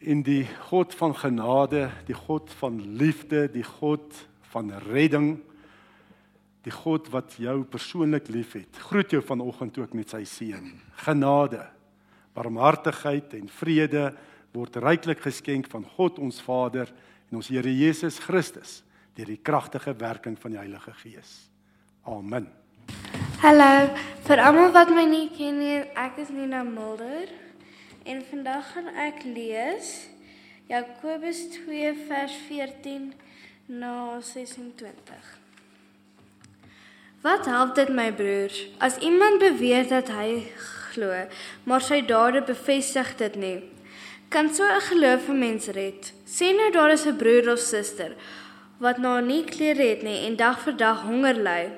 En die God van genade, die God van liefde, die God van redding, die God wat jou persoonlik liefhet. Groet jou vanoggend ook met sy seën. Genade, barmhartigheid en vrede word ryklik geskenk van God ons Vader en ons Here Jesus Christus deur die kragtige werking van die Heilige Gees. Amen. Hallo, vir almal wat my nie ken nie, ek is Nina Mulder en vandag gaan ek lees Jakobus 2 vers 14 na 26. Wat help dit my broers as iemand beweer dat hy glo, maar sy dade bevestig dit nie? Kan so 'n gelowige mens red? Sê nou daar is 'n broer of suster wat nou nie klere het nie en dag vir dag honger ly.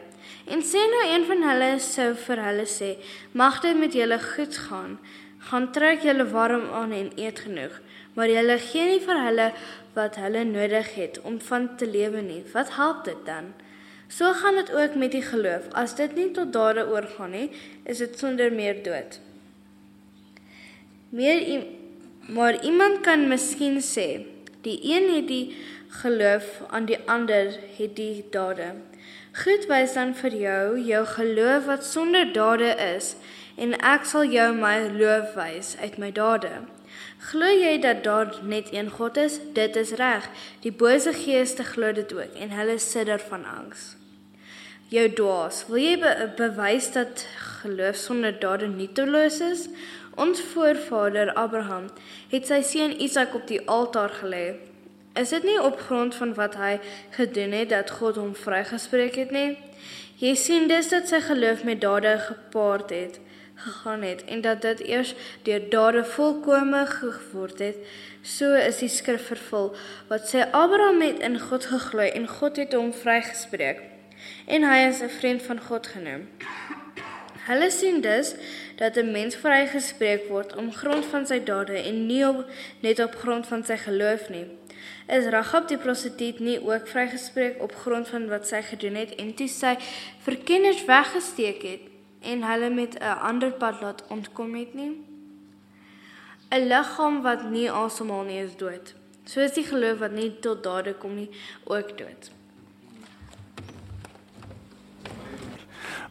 En sê nou een van hulle sou vir hulle sê: "Mag dit met julle goed gaan. Gaan trek julle warm aan en eet genoeg." Maar julle gee nie vir hulle wat hulle nodig het om van te lewe nie. Wat help dit dan? So gaan dit ook met die geloof. As dit nie tot dade oorgaan nie, is dit sonder meer dood. Meer maar iemand kan miskien sê, die een het die geloof aan die ander het die dade. Goed wys dan vir jou jou geloof wat sonder dade is en ek sal jou my loof wys uit my dade. Glo jy dat daar net een God is? Dit is reg. Die bose geeste glo dit ook en hulle sidder van angs. Jou dwaas, wil jy be bewys dat geloof sonder dade nutteloos is? Ons voorvader Abraham het sy seun Isak op die altaar gelê Is dit nie op grond van wat hy gedoen het dat God hom vrygespreek het nie? Jy sien dus dat sy geloof met dade gepaard het gegaan het en dat dit eers deur dade volkome geword het. So is die skrif vervul wat sê Abraham het in God geglo en God het hom vrygespreek en hy is 'n vriend van God genoem. Hulle sien dus dat 'n mens vrygespreek word om grond van sy dade en nie op, net op grond van sy geloof nie is Ragab die prostituut nie ook vrygespreek op grond van wat sy gedoen het en toe sy verkenners weggesteek het en hulle met 'n ander pad laat ontkom het nie. 'n liggaam wat nie asemhaal nie is dood. So is die geloof wat nie tot dade kom nie ook dood.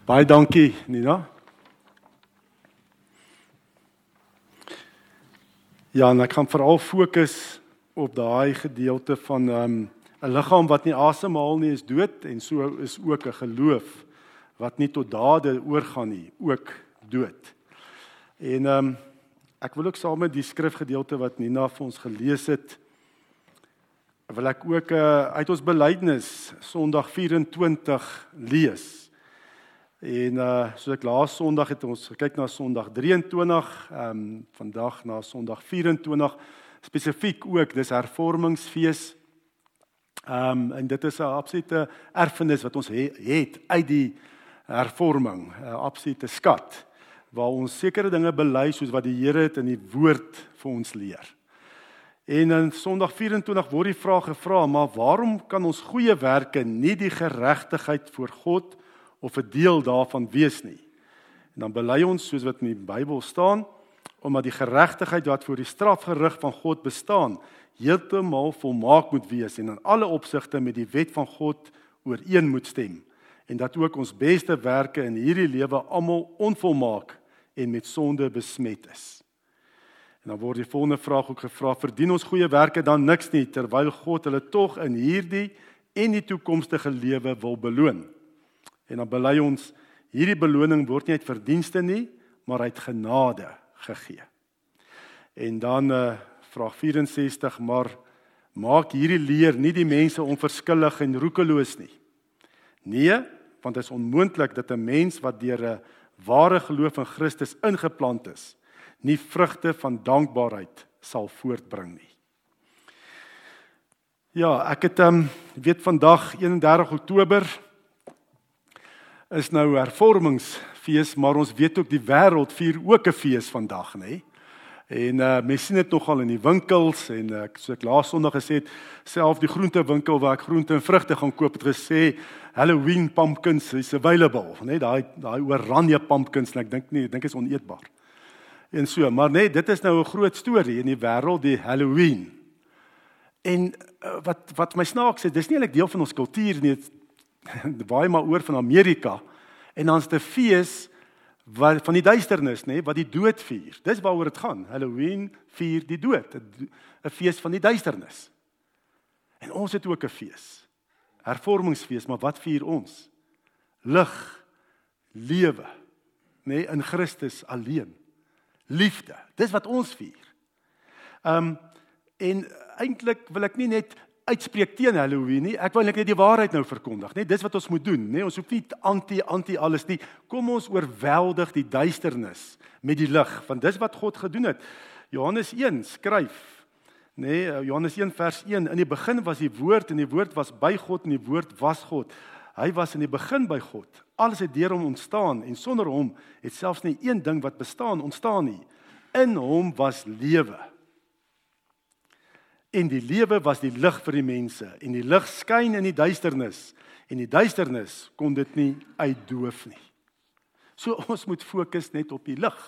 Baie dankie Nina. Ja, en ek kan veral fokus op daai gedeelte van ehm, 'n um, liggaam wat nie asemhaal nie is dood en so is ook 'n geloof wat nie tot dade oorgaan nie, ook dood. En ehm um, ek wil ook saam met die skrifgedeelte wat Nina vir ons gelees het wil ek ook uh, uit ons belydenis Sondag 24 lees. En uh soos ek laas Sondag het ons gekyk na Sondag 23, ehm um, vandag na Sondag 24 spesifiek ook dis hervormingsfees. Ehm um, en dit is 'n absolute erfenis wat ons he, het uit die hervorming, 'n absolute skat waar ons sekere dinge bely soos wat die Here dit in die woord vir ons leer. En in Sondag 24 word die vraag gevra, maar waarom kan ons goeie werke nie die geregtigheid voor God of 'n deel daarvan wees nie? En dan bely ons soos wat in die Bybel staan, omdat die geregtigheid wat voor die strafgerig van God bestaan heeltemal volmaak moet wees en in alle opsigte met die wet van God ooreen moet stem en dat ook ons beste werke in hierdie lewe almal onvolmaak en met sonde besmet is. En dan word die volgende vraag ook gevra: Verdien ons goeie werke dan niks nie terwyl God hulle tog in hierdie en die toekomstige lewe wil beloon? En dan bely ons hierdie beloning word nie uit verdienste nie, maar uit genade gegee. En dan uh vraag 64 maar maak hierdie leer nie die mense onverskillig en roekeloos nie. Nee, want dit is onmoontlik dat 'n mens wat deur 'n ware geloof in Christus ingeplant is, nie vrugte van dankbaarheid sal voortbring nie. Ja, ek het ehm um, weet vandag 31 Oktober is nou hervormingsfees, maar ons weet ook die wêreld vier ook 'n fees vandag, nê? En uh mense sien dit nogal in die winkels en uh, so ek laas Sondag gesê het self die groentewinkel waar ek groente en vrugte gaan koop het gesê Halloween pumpkins is available, nê? Daai daai oranje pumpkins en ek dink nie, ek dink is oneetbaar. En so, maar net dit is nou 'n groot storie in die wêreld, die Halloween. En uh, wat wat my snaaks is, dis nie eintlik deel van ons kultuur nie. Dit baie maar oor van Amerika. En dan's dit 'n fees wat van die duisternis, nê, wat die dood vier. Dis waaroor dit gaan. Halloween vier die dood, 'n fees van die duisternis. En ons het ook 'n fees. Hervormingsfees, maar wat vier ons? Lig, lewe, nê, in Christus alleen. Liefde. Dis wat ons vier. Um en eintlik wil ek nie net uitspreek teen Halloween nie. Ek wil net die waarheid nou verkondig, né? Dis wat ons moet doen, né? Ons hoef nie anti anti alles nie. Kom ons oorweldig die duisternis met die lig, want dis wat God gedoen het. Johannes 1 skryf, né? Johannes 1 vers 1, in die begin was die woord en die woord was by God en die woord was God. Hy was in die begin by God. Alles het deur hom ontstaan en sonder hom het selfs nie een ding wat bestaan ontstaan nie. In hom was lewe En die lewe was die lig vir die mense en die lig skyn in die duisternis en die duisternis kon dit nie uitdoof nie. So ons moet fokus net op die lig,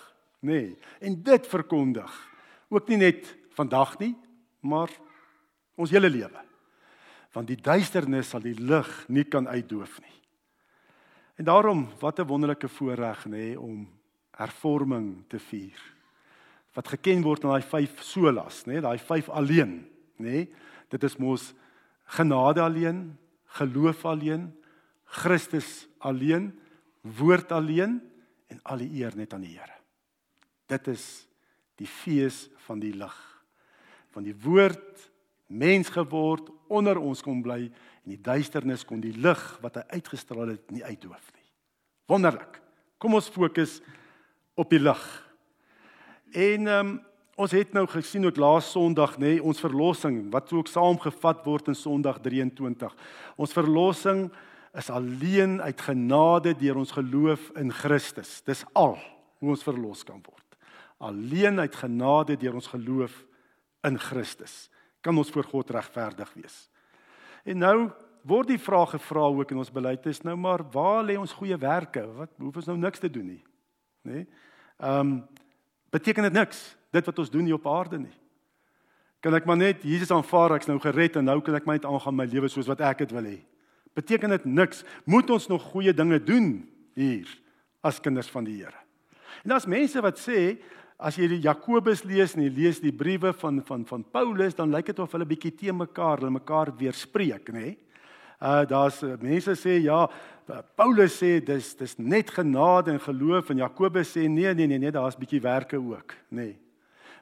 nê? Nee, en dit verkondig. Ook nie net vandag nie, maar ons hele lewe. Want die duisternis sal die lig nie kan uitdoof nie. En daarom wat 'n wonderlike voorreg nê om hervorming te vier. Wat geken word aan daai 5 solas, nê, daai 5 alleen nê? Nee, dit is mos genade alleen, geloof alleen, Christus alleen, woord alleen en al die eer net aan die Here. Dit is die fees van die lig. Van die woord mens geword onder ons kom bly en die duisternis kon die lig wat hy uitgestraal het nie uitdoof nie. Wonderlik. Kom ons fokus op die lig. En ehm um, Ons het nou gesien ook laas Sondag nê, nee, ons verlossing wat ook saamgevat word in Sondag 23. Ons verlossing is alleen uit genade deur ons geloof in Christus. Dis al hoe ons verlos kan word. Alleen uit genade deur ons geloof in Christus kan ons voor God regverdig wees. En nou word die vraag gevra ook in ons beleid is nou maar waar lê ons goeie werke? Wat hoef ons nou niks te doen nie. Nê? Nee? Ehm um, beteken dit niks dit wat ons doen hier op aarde nie. Kan ek maar net Jesus aanvaar ek's nou gered en nou kan ek my net aangaan my lewe soos wat ek dit wil hê. Beteken dit niks? Moet ons nog goeie dinge doen hier as kinders van die Here? En daar's mense wat sê as jy die Jakobus lees en jy lees die briewe van van van Paulus dan lyk dit of hulle bietjie te mekaar, hulle mekaar weerspreek, nê? Uh daar's uh, mense sê ja, uh, Paulus sê dis dis net genade en geloof en Jakobus sê nee nee nee nee, daar's bietjie werke ook, nê?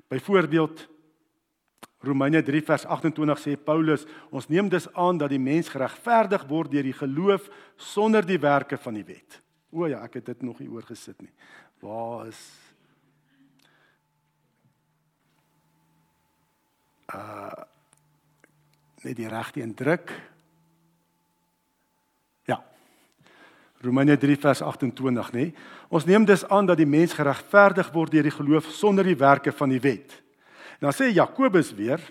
Byvoorbeeld Romeine 3 vers 28 sê Paulus, ons neem dus aan dat die mens geregverdig word deur die geloof sonder die werke van die wet. O ja, ek het dit nog nie oorgesit nie. Waar is uh net die regte indruk? Ja. Romeine 3 vers 28, nê? Ons neem dus aan dat die mens geregverdig word deur die geloof sonder die werke van die wet. En dan sê Jakobus weer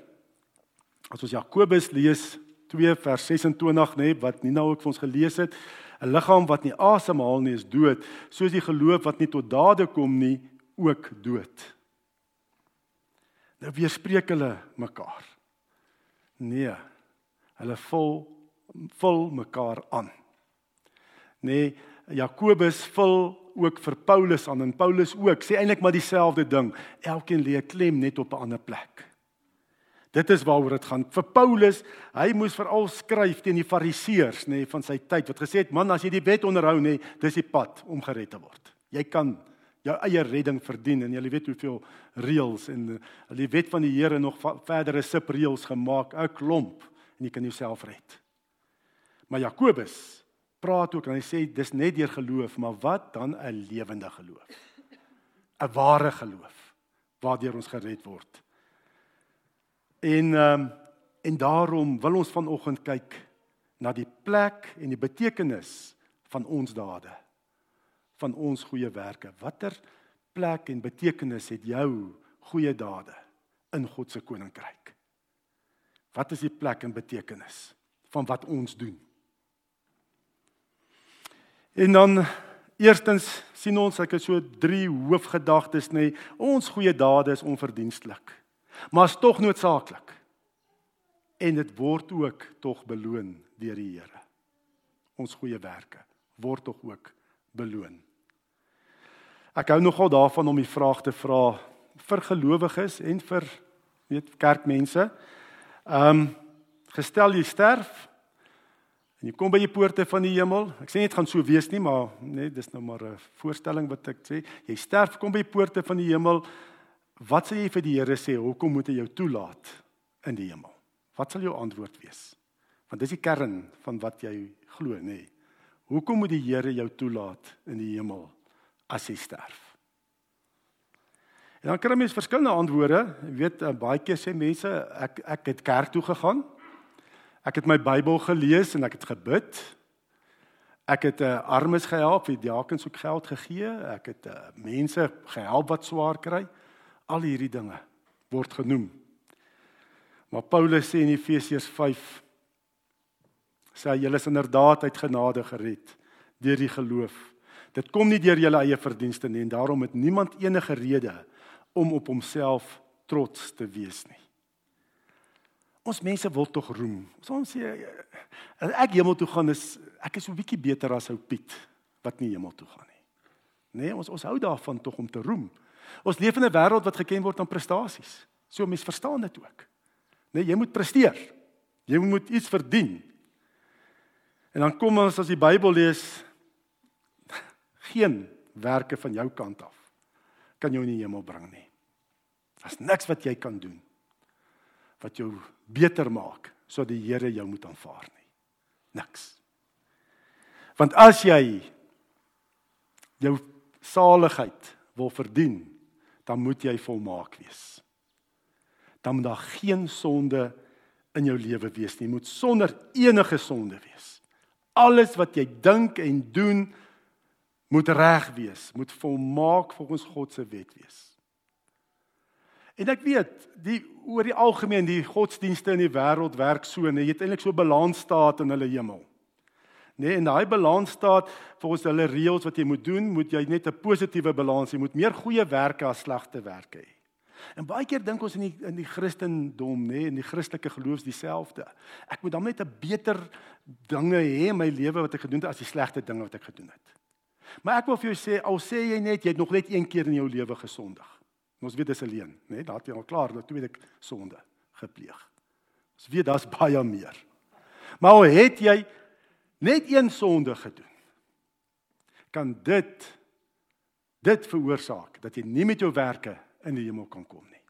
as ons Jakobus lees 2 vers 26 nê wat Nina ook vir ons gelees het, 'n liggaam wat nie asemhaal nie is dood, soos die geloof wat nie tot dade kom nie ook dood. Nou weerspreek hulle mekaar. Nee. Hulle vul vul mekaar aan. Nee, Jakobus vul ook vir Paulus aan en Paulus ook sê eintlik maar dieselfde ding. Elkeen lê 'n klem net op 'n ander plek. Dit is waaroor dit gaan. Vir Paulus, hy moes veral skryf teen die fariseërs nê nee, van sy tyd wat gesê het man as jy die wet onderhou nê, nee, dis die pad om gered te word. Jy kan jou eie redding verdien en jy weet hoeveel reëls en eh, die wet van die Here nog verdere subreëls gemaak, 'n klomp en jy kan jouself red. Maar Jakobus praat ook en hy sê dis net deur geloof, maar wat dan 'n lewende geloof? 'n Ware geloof waardeur ons gered word. En ehm um, en daarom wil ons vanoggend kyk na die plek en die betekenis van ons dade van ons goeie werke. Watter plek en betekenis het jou goeie dade in God se koninkryk? Wat is die plek en betekenis van wat ons doen? En dan Eerstens sien ons ek het so drie hoofgedagtes nê. Ons goeie dade is onverdienstelik. Maar is tog noodsaaklik. En dit word ook tog beloon deur die Here. Ons goeie werke word tog ook beloon. Ek hou nogal daarvan om die vraag te vra vir gelowiges en vir weet kerkmense. Ehm um, gestel jy sterf en jy kom by die poorte van die hemel. Ek sê nie dit gaan so wees nie, maar net dis nou maar 'n voorstelling wat ek sê. Jy sterf, kom by die poorte van die hemel. Wat sal jy vir die Here sê? Hoekom moet hy jou toelaat in die hemel? Wat sal jou antwoord wees? Want dis die kern van wat jy glo, nê. Nee. Hoekom moet die Here jou toelaat in die hemel as jy sterf? En dan kry mense verskillende antwoorde. Jy weet, eh, baie keer sê mense ek ek het kerk toe gegaan. Ek het my Bybel gelees en ek het gebid. Ek het uh, armes gehelp, die diakens ook geld gegee. Ek het uh, mense gehelp wat swaar kry. Al hierdie dinge word genoem. Maar Paulus sê in Efesiërs 5 sê julle is inderdaad uit genade gered deur die geloof. Dit kom nie deur julle eie verdienste nie en daarom het niemand enige rede om op homself trots te wees nie. Ons mense wil tog roem. Ons sê as ek hemel toe gaan is ek is so bietjie beter as ou Piet wat nie hemel toe gaan nie. Nee, ons ons hou daarvan tog om te roem. Ons leef in 'n wêreld wat geken word aan prestasies. So mense verstaan dit ook. Nee, jy moet presteer. Jy moet iets verdien. En dan kom ons as die Bybel lees geen werke van jou kant af kan jou in die hemel bring nie. Daar's niks wat jy kan doen wat jou beter maak sodat die Here jou moet aanvaar nie. Niks. Want as jy jou saligheid wil verdien, dan moet jy volmaak wees. Dan moet daar geen sonde in jou lewe wees nie. Jy moet sonder enige sonde wees. Alles wat jy dink en doen moet reg wees, moet volmaak volgens God se wet wees. En ek weet, die oor die algemeen die godsdienste in die wêreld werk so, nee, jy het eintlik so balansstaat in hulle hemel. Nee, en daai balansstaat volgens hulle reëls wat jy moet doen, moet jy net 'n positiewe balans hê, jy moet meer goeie werke as slegte werke hê. En baie keer dink ons in die in die Christendom, nê, nee, in die Christelike geloof dieselfde. Ek moet dan net 'n beter dinge hê in my lewe wat ek gedoen het as die slegte dinge wat ek gedoen het. Maar ek wil vir jou sê, al sê jy net jy het nog net een keer in jou lewe gesondig. Ons weet dis alleen, né? Nee, daar het jy al klaar dat tweede sonde gepleeg. Ons weet daar's baie meer. Maar al het jy net een sonde gedoen, kan dit dit veroorsaak dat jy nie met jou werke in die hemel kan kom nie.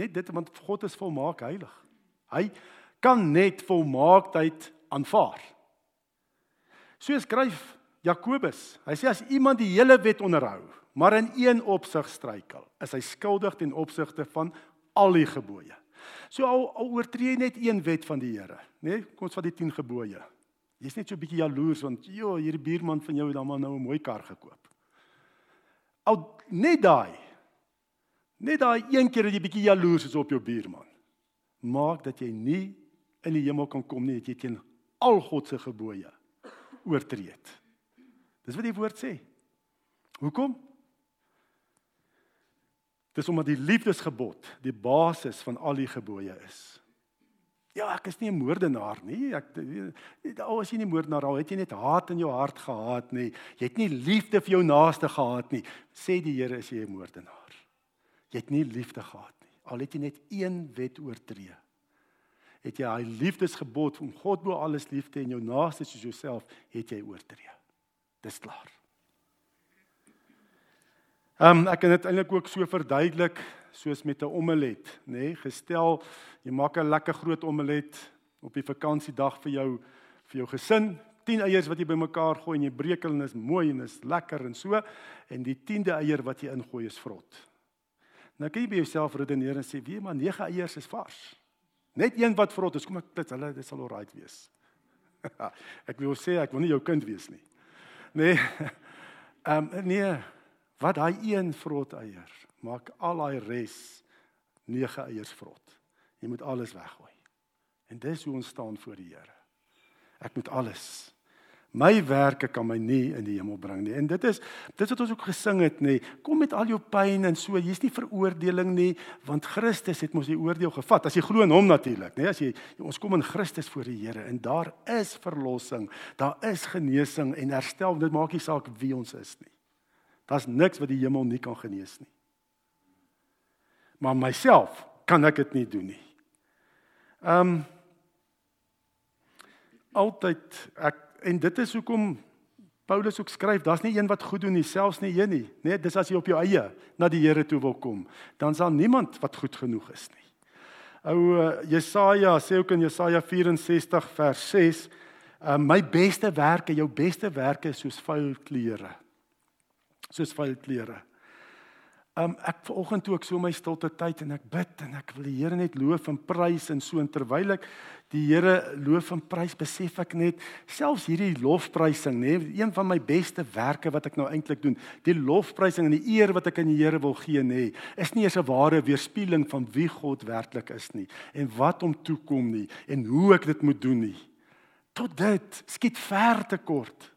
Net dit want God is volmaak heilig. Hy kan net volmaaktheid aanvaar. So skryf Jakobus. Hy sê as iemand die hele wet onderhou, maar in een opsig struikel, is hy skuldig ten opsigte van al die gebooie. So al, al oortree jy net een wet van die Here, nê? Nee? Kom ons vat die 10 gebooie. Jy's net so 'n bietjie jaloers want jo, hierdie buurman van jou het dan maar nou 'n mooi kar gekoop. Al net daai. Net daai een keer dat jy bietjie jaloers is op jou buurman, maak dat jy nie in die hemel kan kom nie, dat jy teen al God se gebooie oortree het. Dis wat die woord sê. Hoekom? Dis omdat die liefdesgebod die basis van al die gebooie is. Ja, ek is nie 'n moordenaar nie. Ek al as jy nie moordenaar al het jy net haat in jou hart gehad nie. Jy het nie liefde vir jou naaste gehad nie. Sê die Here is jy 'n moordenaar. Jy het nie liefde gehad nie. Al het jy net een wet oortree. Het jy daai liefdesgebod om God bo alles lief te hê en jou naaste soos jouself, het jy oortree. Dis klaar. Ehm um, ek kan dit eintlik ook so verduidelik soos met 'n omelet, nê? Nee? Gestel jy maak 'n lekker groot omelet op die vakansiedag vir jou vir jou gesin, 10 eiers wat jy bymekaar gooi en jy breek hulle en is mooi en is lekker en so en die 10de eier wat jy ingooi is vrot. Nou kan jy by jouself redeneer en sê, "Wie maar 9 eiers is vars." Net een wat vrot is, kom ek plits hulle, dit sal alright wees. ek wil sê ek wil nie jou kind wees nie. Nee. Ehm um, nee, wat daai een vrot eier maak al daai res nege eiers vrot. Jy moet alles weggooi. En dis hoe ons staan voor die Here. Ek moet alles My werke kan my nie in die hemel bring nie. En dit is dit wat ons ook gesing het nê. Kom met al jou pyn en so, hier's nie veroordeling nie, want Christus het mos die oordeel gevat. As jy glo in hom natuurlik, nê. As jy ons kom in Christus voor die Here en daar is verlossing, daar is genesing en herstel. Dit maak nie saak wie ons is nie. Daar's niks wat die hemel nie kan genees nie. Maar myself kan ek dit nie doen nie. Ehm um, altyd ek en dit is hoekom Paulus ook skryf, daar's nie een wat goed doen nie, selfs nie een nie, né? Nee, dis as jy op jou eie na die Here toe wil kom, dan sal niemand wat goed genoeg is nie. Ou uh, Jesaja sê ook in Jesaja 64 vers 6, uh, my beste werke, jou beste werke is soos vuil klere. Soos vuil klere. Um ek vanoggend toe ek so my stilte tyd en ek bid en ek wil die Here net loof en prys en so en terwyl ek die Here loof en prys besef ek net selfs hierdie lofprysing nê een van my beste werke wat ek nou eintlik doen die lofprysing en die eer wat ek aan die Here wil gee nê is nie eens 'n ware weerspieëling van wie God werklik is nie en wat hom toekom nie en hoe ek dit moet doen nie tot dit skiet ver te kort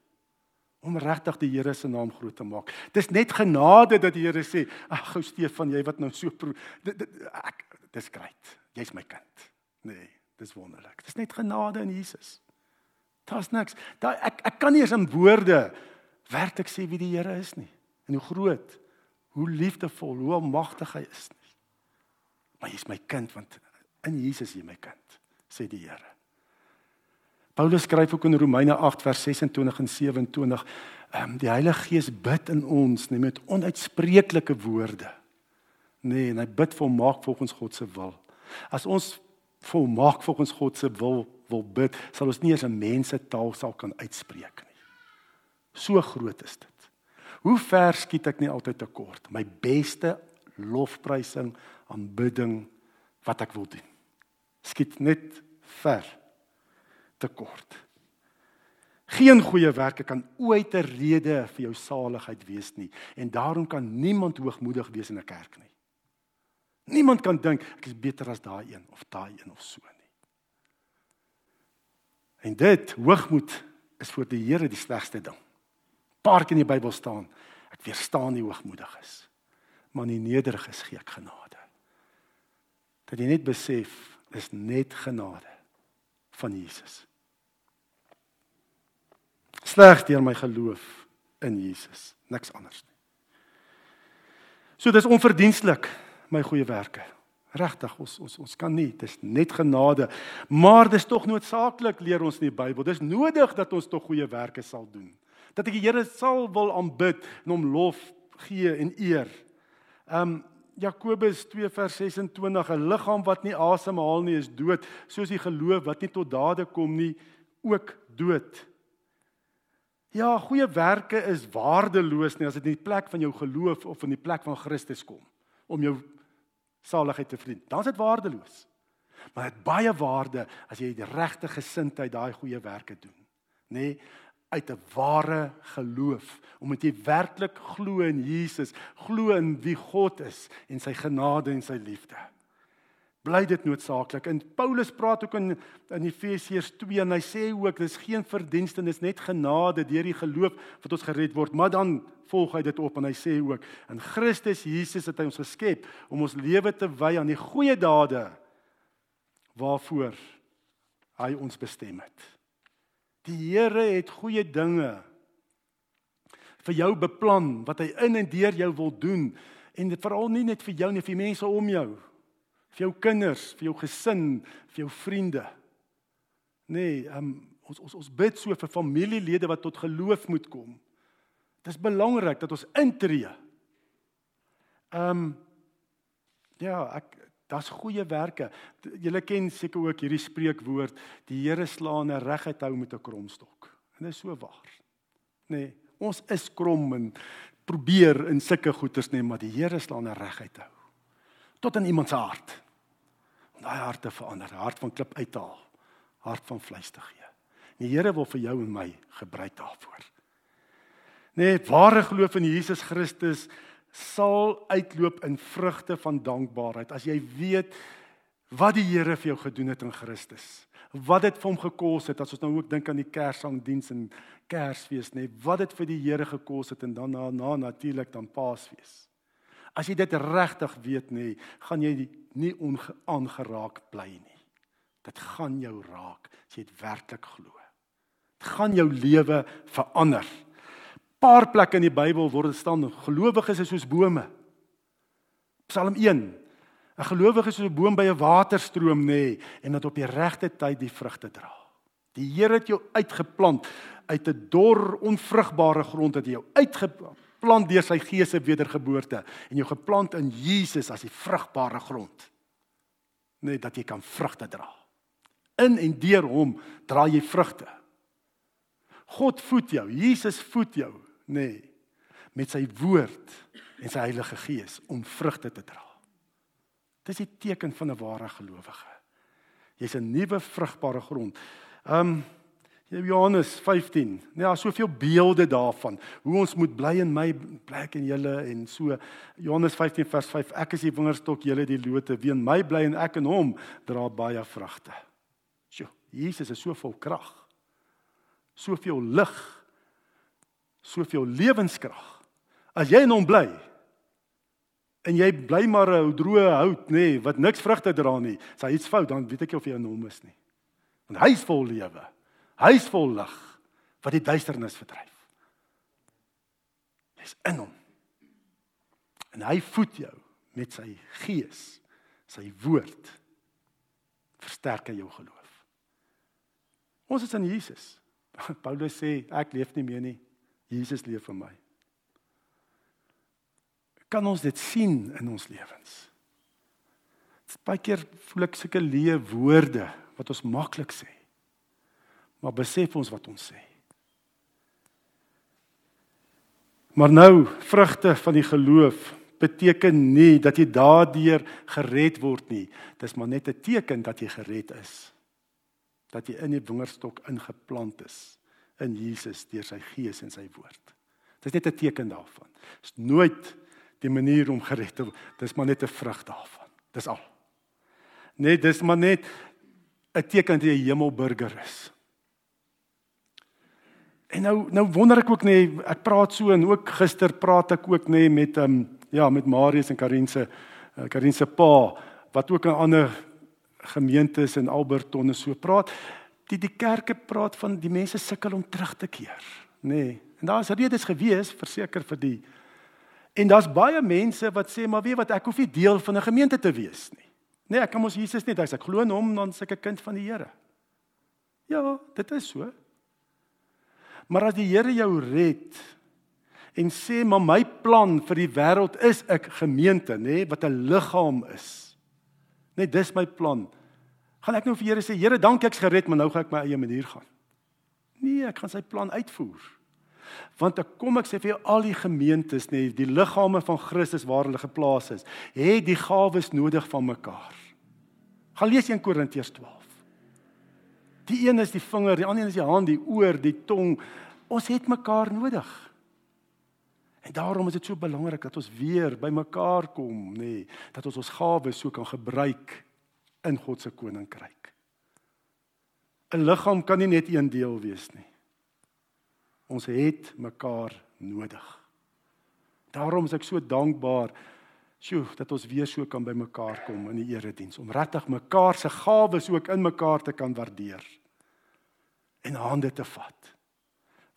om regtig die Here se naam groot te maak. Dis net genade dat die Here sê, "Ag, gou Stefan, jy wat nou so dit ek dis great. Jy's my kind." Nee, dis wonderlik. Dis net genade in Jesus. Daar's niks. Daai ek ek kan nie eens in woorde werklik sê wie die Here is nie en hoe groot, hoe liefdevol, hoe almagtig hy is nie. Maar jy's my kind want in Jesus jy my kind, sê die Here. Paulus skryf ook in Romeine 8 vers 26 en 27, ehm die Heilige Gees bid in ons net met onuitspreeklike woorde. Nee, en hy bid volmaak volgens God se wil. As ons volmaak volgens God se wil wil bid, sal ons nie eens 'n mense taal sal kan uitspreek nie. So groot is dit. Hoe ver skiet ek nie altyd tekort? My beste lofprysing, aanbidding wat ek wil doen. Skiet net ver tekort. Geen goeie werke kan ooit 'n rede vir jou saligheid wees nie en daarom kan niemand hoogmoedig wees in 'n kerk nie. Niemand kan dink ek is beter as daai een of daai een of so nie. En dit hoogmoed is vir die Here die slegste ding. Paar keer in die Bybel staan ek weerstaan nie hoogmoedig is. Maar nie nederig is gee ek genade. Dat jy net besef is net genade van Jesus. Slegs deur my geloof in Jesus, niks anders nie. So dis onverdienstelik my goeie werke. Regtig, ons ons ons kan nie, dis net genade, maar dis tog noodsaaklik leer ons in die Bybel. Dis nodig dat ons tog goeie werke sal doen. Dat ek die Here sal wil aanbid en hom lof gee en eer. Um Jakobus 2 vers 26 'n liggaam wat nie asemhaal nie is dood soos die geloof wat nie tot dade kom nie ook dood. Ja, goeie werke is waardeloos nie as dit in die plek van jou geloof of in die plek van Christus kom om jou saligheid te verdien. Dan is dit waardeloos. Maar dit baie waarde as jy die regte gesindheid daai goeie werke doen, nê? Nee, uit 'n ware geloof omdat jy werklik glo in Jesus, glo in wie God is en sy genade en sy liefde. Bly dit noodsaaklik. En Paulus praat ook in in Efesiërs 2 en hy sê ook dis geen verdienste, dis net genade deur die geloof wat ons gered word. Maar dan volg hy dit op en hy sê ook in Christus Jesus het hy ons geskep om ons lewe te wy aan die goeie dade waarvoor hy ons bestem het. Die Here het goeie dinge vir jou beplan wat hy in en deur jou wil doen en veral nie net vir jou nie, vir mense om jou, vir jou kinders, vir jou gesin, vir jou vriende. Nee, um, ons ons ons bid so vir familielede wat tot geloof moet kom. Dit is belangrik dat ons intree. Ehm um, ja, ek Daar's goeie werke. Julle ken seker ook hierdie spreekwoord: Die Here slaan 'n reguit hou met 'n kromstok. En dit is so waar. Nee, ons is krom en probeer in sulke goeters nê, maar die Here slaan 'n reguit hou tot in iemand se hart. Om daai hart te verander, hart van klip uithaal, hart van vleis te gee. Die Here wil vir jou en my gebruik daarvoor. Nee, ware geloof in Jesus Christus sal uitloop in vrugte van dankbaarheid. As jy weet wat die Here vir jou gedoen het in Christus. Wat dit vir hom gekos het as ons nou ook dink aan die Kerssangdiens en Kersfees nê, wat dit vir die Here gekos het en dan na, na natuurlik dan Paasfees. As jy dit regtig weet nê, gaan jy nie onaangeraak bly nie. Dit gaan jou raak as jy dit werklik glo. Dit gaan jou lewe verander. Paar plekke in die Bybel word staan gelowiges is soos bome. Psalm 1 'n Gelowige is soos 'n boom by 'n waterstroom nê nee, en dat op die regte tyd die vrugte dra. Die Here het jou uitgeplant uit 'n dor, onvrugbare grond het hy jou uitgeplant deur sy gees se wedergeboorte en jou geplant in Jesus as die vrugbare grond. Net dat jy kan vrugte dra. In en deur hom dra jy vrugte. God voed jou, Jesus voed jou, nê, nee, met sy woord en sy Heilige Gees om vrugte te dra. Dis die teken van 'n ware gelowige. Jy's 'n nuwe vrugbare grond. Um Johannes 15. Ja, soveel beelde daarvan hoe ons moet bly in my plek en julle en so Johannes 15 vers 5. Ek is die wingerdstok, julle die lote. Wie in my bly en ek in hom dra baie vrugte. Sjoe, Jesus is so vol krag. Soveel lig. Soveel lewenskrag. As jy in hom bly, en jy bly maar 'n droë hout nê nee, wat niks vrugte dra nie. As hy iets fout, dan weet ek nie of jy in hom is nie. Want hy's vol lewe. Hy's vol lig wat die duisternis verdryf. Jy's in hom. En hy voed jou met sy gees, sy woord. Versterk jou geloof. Ons is in Jesus. Paulus sê ek leef nie meer nie. Jesus leef vir my kan ons dit sien in ons lewens. Baie keer voel ek sulke leë woorde wat ons maklik sê. Maar besef ons wat ons sê. Maar nou, vrugte van die geloof beteken nie dat jy daardeur gered word nie. Dis maar net 'n teken dat jy gered is. Dat jy in die wingerdstok ingeplant is in Jesus deur sy gees en sy woord. Dis net 'n teken daarvan. Dis nooit die manier om gered te word. Dis maar net 'n vrug daarvan. Dis al. Net dis maar net 'n teken dat jy 'n hemelburger is. En nou nou wonder ek ook nê, nee, ek praat so en ook gister praat ek ook nê nee, met ehm um, ja, met Marius en Karin se uh, Karin se pa wat ook 'n ander gemeentes in Alberton en so praat. Die die kerke praat van die mense sukkel om terug te keer, nê. Nee. En daar's redes gewees verseker vir die En daar's baie mense wat sê maar weet wat ek hoef nie deel van 'n gemeente te wees nie. Nee, ek kan mos Jesus net as ek glo in hom dan se ek 'n kind van die Here. Ja, dit is so. Maar as die Here jou red en sê maar my plan vir die wêreld is 'n gemeente, nê, wat 'n liggaam is. Net dis my plan. Gaan ek nou vir Here sê, Here, dankie ek's gered, maar nou gaan ek my eie manier gaan. Nee, ek gaan sy plan uitvoer. Want ek kom ek sê vir jou al die gemeentes nê, die liggame van Christus waar hulle geplaas is, het die gawes nodig van mekaar. Gaan lees 1 Korintiërs 12. Die een is die vinger, die ander is die hand, die oor, die tong. Ons het mekaar nodig. En daarom is dit so belangrik dat ons weer by mekaar kom, nê, dat ons ons gawes so kan gebruik in God se koninkryk. 'n Liggaam kan nie net een deel wees nie. Ons het mekaar nodig. Daarom is ek so dankbaar sjoe dat ons weer so kan by mekaar kom in die erediens om regtig mekaar se gawes ook in mekaar te kan waardeer en hande te vat.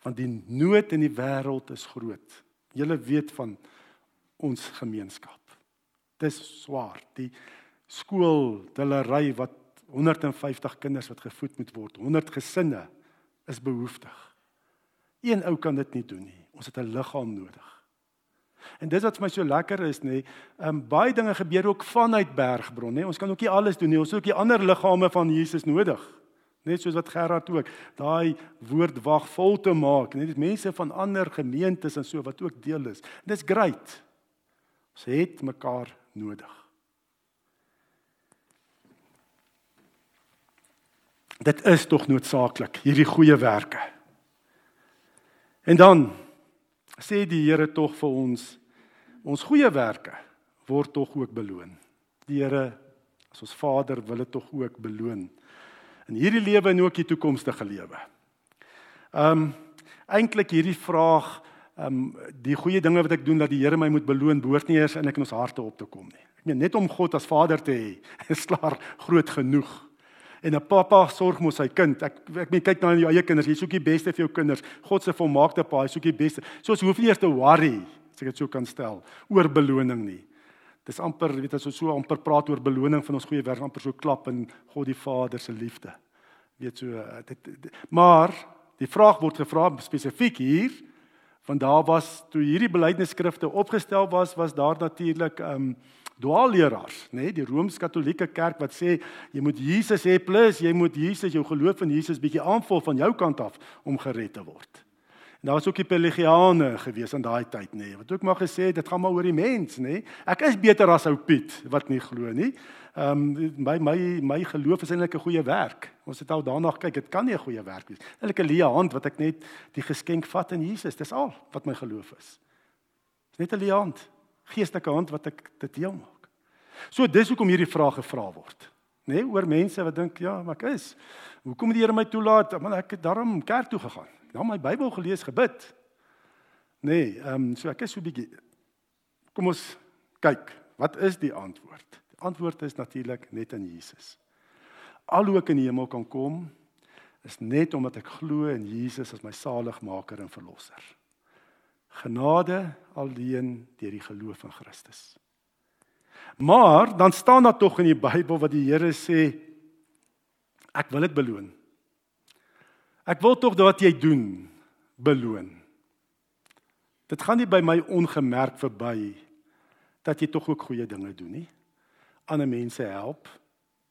Want die nood in die wêreld is groot. Julle weet van ons gemeenskap. Dis swaar. Die skool, hulle ry wat 150 kinders wat gevoed moet word. 100 gesinne is behoeftig. Een ou kan dit nie doen nie. Ons het 'n liggaam nodig. En dis wat vir my so lekker is nê. Ehm um, baie dinge gebeur ook vanuit Bergbron nê. Ons kan ook nie alles doen nie. Ons het ook die ander liggame van Jesus nodig. Net soos wat Gerard ook daai woord wag vol te maak. Net mense van ander gemeentes en so wat ook deel is. Dis great. Ons het mekaar nodig. Dit is tog noodsaaklik hierdie goeie werke. En dan sê die Here tog vir ons ons goeie werke word tog ook beloon. Die Here As ons Vader wil dit tog ook beloon in hierdie lewe en ook die toekomstige lewe. Um, eintlik hierdie vraag um, die goeie dinge wat ek doen dat die Here my moet beloon behoort nie eers in ek in ons harte op te kom nie. Ek meen net om God as Vader te hê is klaar groot genoeg. En 'n pappa sorg mos sy kind. Ek ek meen kyk na jou eie kinders. Jy soek die beste vir jou kinders. God se volmaakte pa, hy soek die beste. So ons hoef nie eers te worry, as ek dit so kan stel, oor beloning nie. Dis amper, weet as ons so amper praat oor beloning van ons goeie werk, amper so klap in God die Vader se liefde. Weet so dit, dit maar die vraag word gevra spesifiek hier want daar was toe hierdie belydenisskrifte opgestel was was daar natuurlik ehm um, dwaalleraars nê nee, die rooms-katolieke kerk wat sê jy moet Jesus hê plus jy moet Jesus jou geloof in Jesus bietjie aanvul van jou kant af om gered te word en daar was ook die pelagiane gewees in daai tyd nê nee, wat ook maar gesê dit gaan maar oor die mens nê nee. ek is beter as ou Piet wat nie glo nie Ehm um, my my my geloof is eintlik 'n goeie werk. Ons het al daarna kyk, dit kan nie 'n goeie werk wees. Eintlik 'n leë hand wat ek net die geskenk vat in Jesus. Dis al wat my geloof is. Dis net 'n leë hand, geestelike hand wat ek dit deel maak. So dis hoekom hierdie vraag gevra word. Nê, nee, oor mense wat dink, ja, maar ek is. Hoekom die Here my toelaat? Want ek het daarom kerk toe gegaan. Ja, my Bybel gelees, gebid. Nê, nee, ehm um, so ek is so bietjie Kom ons kyk, wat is die antwoord? Antwoord is natuurlik net in Jesus. Al hoe ek in die hemel kan kom is net omdat ek glo in Jesus as my saligmaker en verlosser. Genade alleen deur die geloof in Christus. Maar dan staan daar tog in die Bybel wat die Here sê ek wil dit beloon. Ek wil tog wat jy doen beloon. Dit gaan nie by my ongemerk verby dat jy tog ook goeie dinge doen nie ander mense help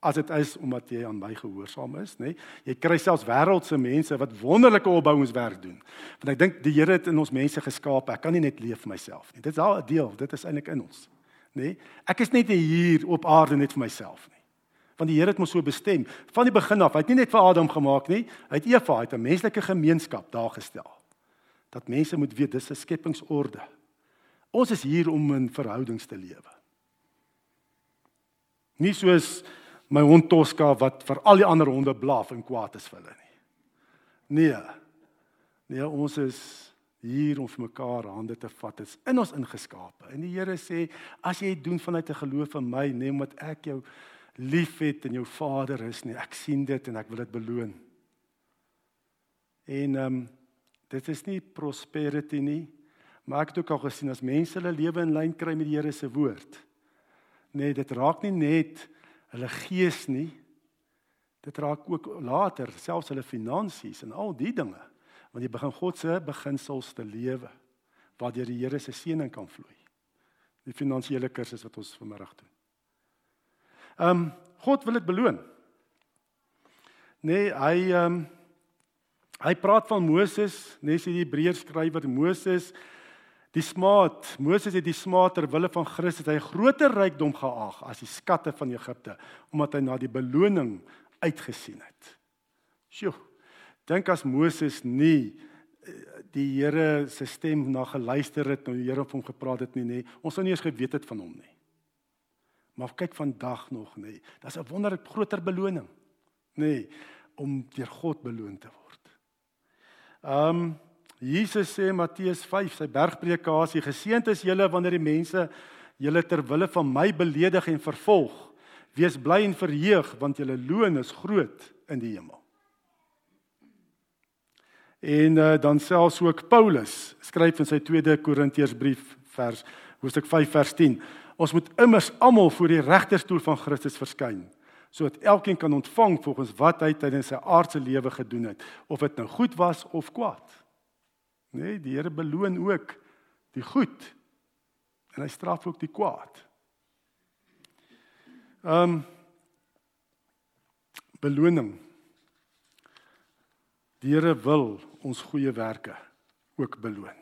as dit is omdat jy aan my gehoorsaam is, nê? Nee? Jy kry selfs wêreldse mense wat wonderlike opbouingswerk doen. Want ek dink die Here het in ons mense geskaap. Ek kan nie net leef vir myself nie. Dit is al 'n deel, dit is eintlik in ons, nê? Nee? Ek is net hier op aarde net vir myself nie. Want die Here het ons so bestem van die begin af. Hy het nie net vir Adam gemaak nie, hy het Eva, hy het 'n menslike gemeenskap daar gestel. Dat mense moet weet dis 'n skepingsorde. Ons is hier om in verhoudings te lewe. Nie soos my hond Tosca wat vir al die ander honde blaf en kwaad is vir hulle nie. Nee. Nee, ons is hier om vir mekaar hande te vat. Dit is in ons ingeskape. En die Here sê, as jy doen vanuit 'n geloof in my, nee, omdat ek jou liefhet en jou Vader is, nee, ek sien dit en ek wil dit beloon. En ehm um, dit is nie prosperity nie, maar ek het ook al gesien as mense hulle lewe in lyn kry met die Here se woord nee, dit raak nie net hulle gees nie. Dit raak ook later selfs hulle finansies en al die dinge. Want jy begin God se beginsels te lewe waardeur die Here se seëning kan vloei. Die finansiële kursus wat ons vanmiddag doen. Ehm um, God wil dit beloon. Nee, hy ehm um, hy praat van Moses, nee, sê die Hebreërs skrywer Moses Die smaad, Moses het die smaad ter wille van Christus hy groter rykdom geag as die skatte van Egipte omdat hy na die beloning uitgesien het. Sjoe. Dink as Moses nie eh, die Here se stem na geluister het, nou die Here op hom gepraat het nie, nê. Ons sou nie eens geweet het van hom nie. Maar kyk vandag nog, nê. Daar's 'n wonderlik groter beloning, nê, om deur God beloon te word. Ehm um, Jesus sê Matteus 5 sy bergpredikasie geseënd is julle wanneer die mense julle ter wille van my beledig en vervolg wees bly en verheug want julle loon is groot in die hemel. En uh, dan selfs ook Paulus skryf in sy tweede Korintiërsbrief vers hoofstuk 5 vers 10 ons moet immers almal voor die regterstoel van Christus verskyn sodat elkeen kan ontvang volgens wat hy tydens sy aardse lewe gedoen het of dit nou goed was of kwaad. Nee, die Here beloon ook die goed en hy straf ook die kwaad. Ehm um, beloning. Die Here wil ons goeie werke ook beloon.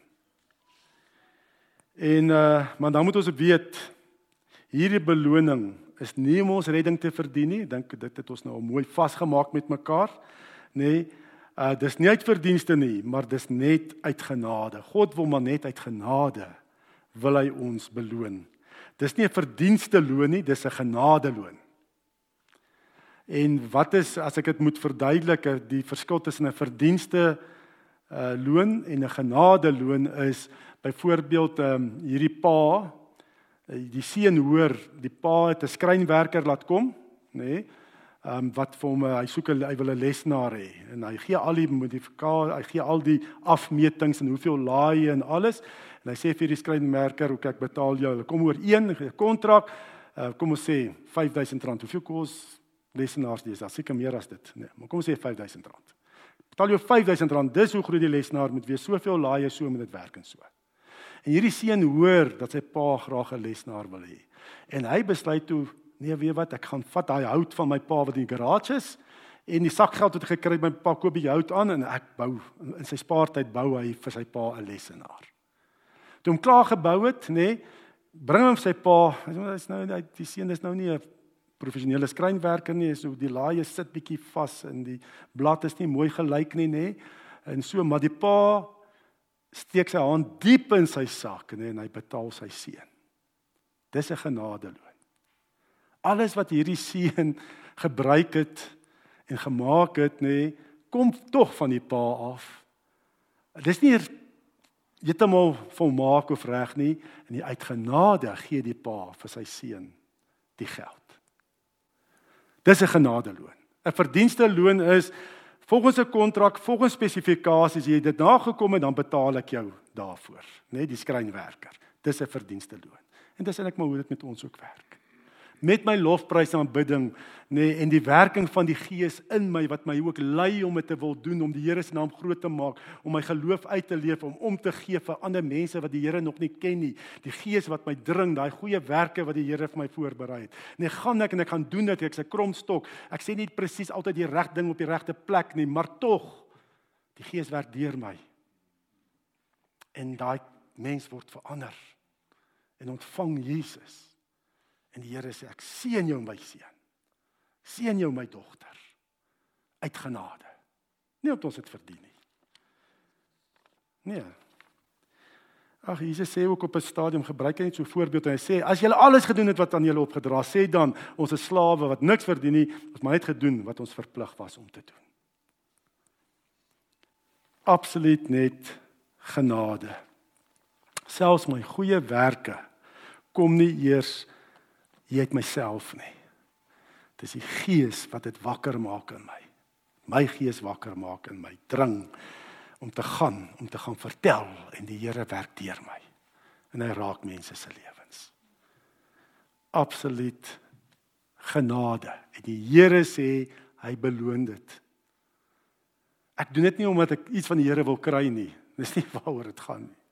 En uh maar dan moet ons weet hierdie beloning is nie om ons redding te verdien nie. Dink dit het ons nou mooi vasgemaak met mekaar, nê? Nee, Uh dis nie uit verdienste nie, maar dis net uit genade. God wil maar net uit genade wil hy ons beloon. Dis nie 'n verdienste loon nie, dis 'n genade loon. En wat is as ek dit moet verduidelik, die verskil tussen 'n verdienste uh loon en 'n genade loon is byvoorbeeld ehm um, hierdie pa die seun hoor die pa het 'n skrynwerker laat kom, nê? Nee, um, wat vir hom hy soek hy wil 'n lesenaar hê en hy gee al die modifikasie, hy gee al die afmetings en hoeveel laai en alles en hy sê vir die skrynwerker, "Oké, ek betaal jou. Kom oor een kontrak. Uh, kom ons sê R5000. Hoeveel kos lesenaars dis? Daar seker meer as dit, nee, maar kom ons sê R5000. Betaal jou R5000. Dis hoe groot die lesenaar moet wees. Soveel laai so moet dit werk en so. En hierdie seun hoor dat sy pa graag 'n lesenaar wil hê. En hy besluit toe, nee, weet wat, ek gaan vat daai hout van my pa wat in die garage is en die sakgeld wat ek gekry het by my pa koop die hout aan en ek bou in sy spaartyd bou hy vir sy pa 'n lesenaar. Toe hom klaar gebou het, nê, nee, bring hom sy pa, hy's nou die seun is nou nie 'n professionele skrynwerker nie, so die laaie sit bietjie vas in die blad is nie mooi gelyk nie, nê. En so maar die pa steek sy hand diep in sy sak nê en hy betaal sy seun. Dis 'n genadeloon. Alles wat hierdie seun gebruik het en gemaak het nê, kom tog van die pa af. Dis nie heeltemal volmaak of reg nie en die uitgenade gee die pa vir sy seun die geld. Dis 'n genadeloon. 'n Verdienste loon is volgens 'n kontrak, volgens spesifikasies, jy het dit nagekom en dan betaal ek jou daarvoor, né, nee, die skrynwerker. Dis 'n verdienste loon. En dis eintlik maar hoe dit met ons ook werk met my lofprys en aanbidding nê nee, en die werking van die Gees in my wat my ook lei om dit te wil doen om die Here se naam groot te maak om my geloof uit te leef om om te gee vir ander mense wat die Here nog nie ken nie. Die Gees wat my dring daai goeie werke wat die Here vir my voorberei het. Nee gaan ek en ek gaan doen dit ek's 'n kromstok. Ek sê nie presies altyd die reg ding op die regte plek nie maar tog die Gees werk deur my. En daai mens word verander en ontvang Jesus En die Here sê ek seën jou my seun. Seën jou my dogter uit genade. Nie omdat ons dit verdien nie. Nee. Ag Jesus sê ook op 'n stadium gebruik hy net so 'n voorbeeld en hy sê as julle alles gedoen het wat aan julle opgedra sê dan ons is slawe wat niks verdien nie, ons maar net gedoen wat ons verplig was om te doen. Absoluut net genade. Selfs my goeie werke kom nie eers jy het myself nie. Dis die gees wat dit wakker maak in my. My gees wakker maak in my, dring om te gaan, om te gaan vertel en die Here werk deur my. En hy raak mense se lewens. Absoluut genade. En die Here sê hy beloon dit. Ek doen dit nie omdat ek iets van die Here wil kry nie. Dis nie waaroor dit gaan nie.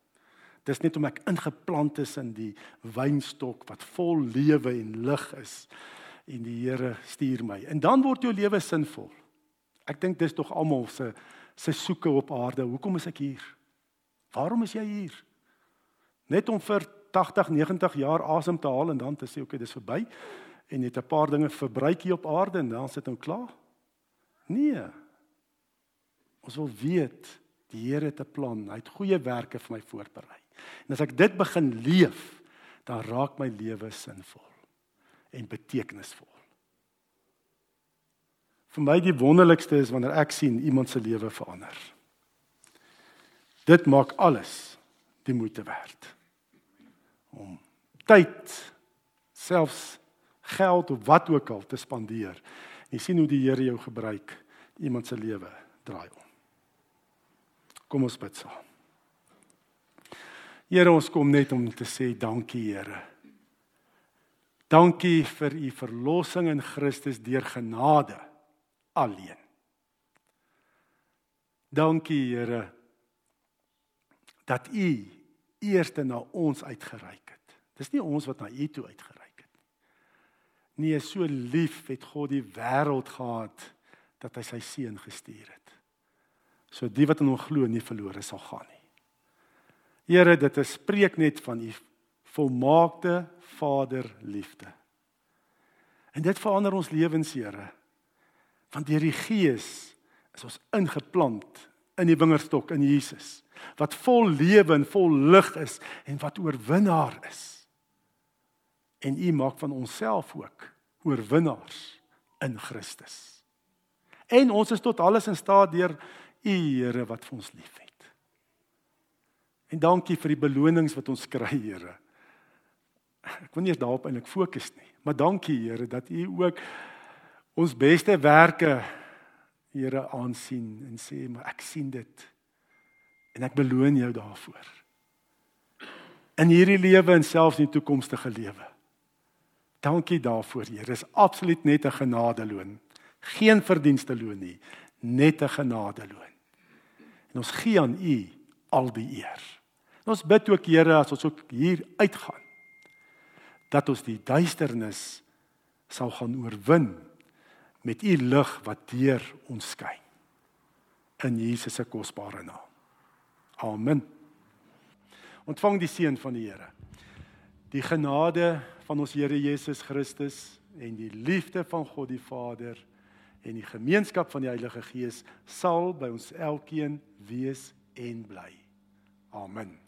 Dis net om ek ingeplant is in die wynstok wat vol lewe en lig is en die Here stuur my. En dan word jou lewe sinvol. Ek dink dis tog almal se se soeke op aarde. Hoekom is ek hier? Waarom is jy hier? Net om vir 80, 90 jaar asem te haal en dan te sê okay, dis verby en net 'n paar dinge verbruik hier op aarde en dan sit nou klaar? Nee. Ons wil weet die Here het 'n plan. Hy het goeie werke vir my voorberei. En as ek dit begin leef, dan raak my lewe sinvol en betekenisvol. Vir my die wonderlikste is wanneer ek sien iemand se lewe verander. Dit maak alles die moeite werd. Om tyd, selfs geld of wat ook al te spandeer. Jy sien hoe die Here jou gebruik, iemand se lewe draai om. Kom ons bid saam. Here, ons kom net om te sê dankie, Here. Dankie vir u verlossing in Christus deur genade alleen. Dankie, Here, dat u eerste na ons uitgereik het. Dis nie ons wat na u toe uitgereik het nie. Nee, so lief het God die wêreld gehad dat hy sy seun gestuur het. So die wat in hom glo nie verlore sal gaan nie. Here, dit is spreek net van u volmaakte Vaderliefde. En dit verander ons lewens, Here. Want deur die Gees is ons ingeplant in die wingerdstok in Jesus wat vol lewe en vol lig is en wat oorwinnaar is. En U maak van onsself ook oorwinnaars in Christus. En ons is tot alles in staat deur U Here wat vir ons liefhet. En dankie vir die belonings wat ons kry, Here. Ek wil nie daarop eintlik fokus nie, maar dankie Here dat U ook ons beste werke Here aansien en sê maar ek sien dit en ek beloon jou daarvoor. In hierdie lewe en selfs in die toekomstige lewe. Dankie daarvoor, Here. Dis absoluut net 'n genadeloon. Geen verdienste loon nie, net 'n genadeloon. En ons gee aan U al die eer. En ons bid ook, Here, as ons ook hier uitgaan, dat ons die duisternis sal gaan oorwin met U lig wat deur ons skyn. In Jesus se kosbare naam. Amen. Ontvang die seën van die Here. Die genade van ons Here Jesus Christus en die liefde van God die Vader en die gemeenskap van die Heilige Gees sal by ons elkeen wees en bly. Amen.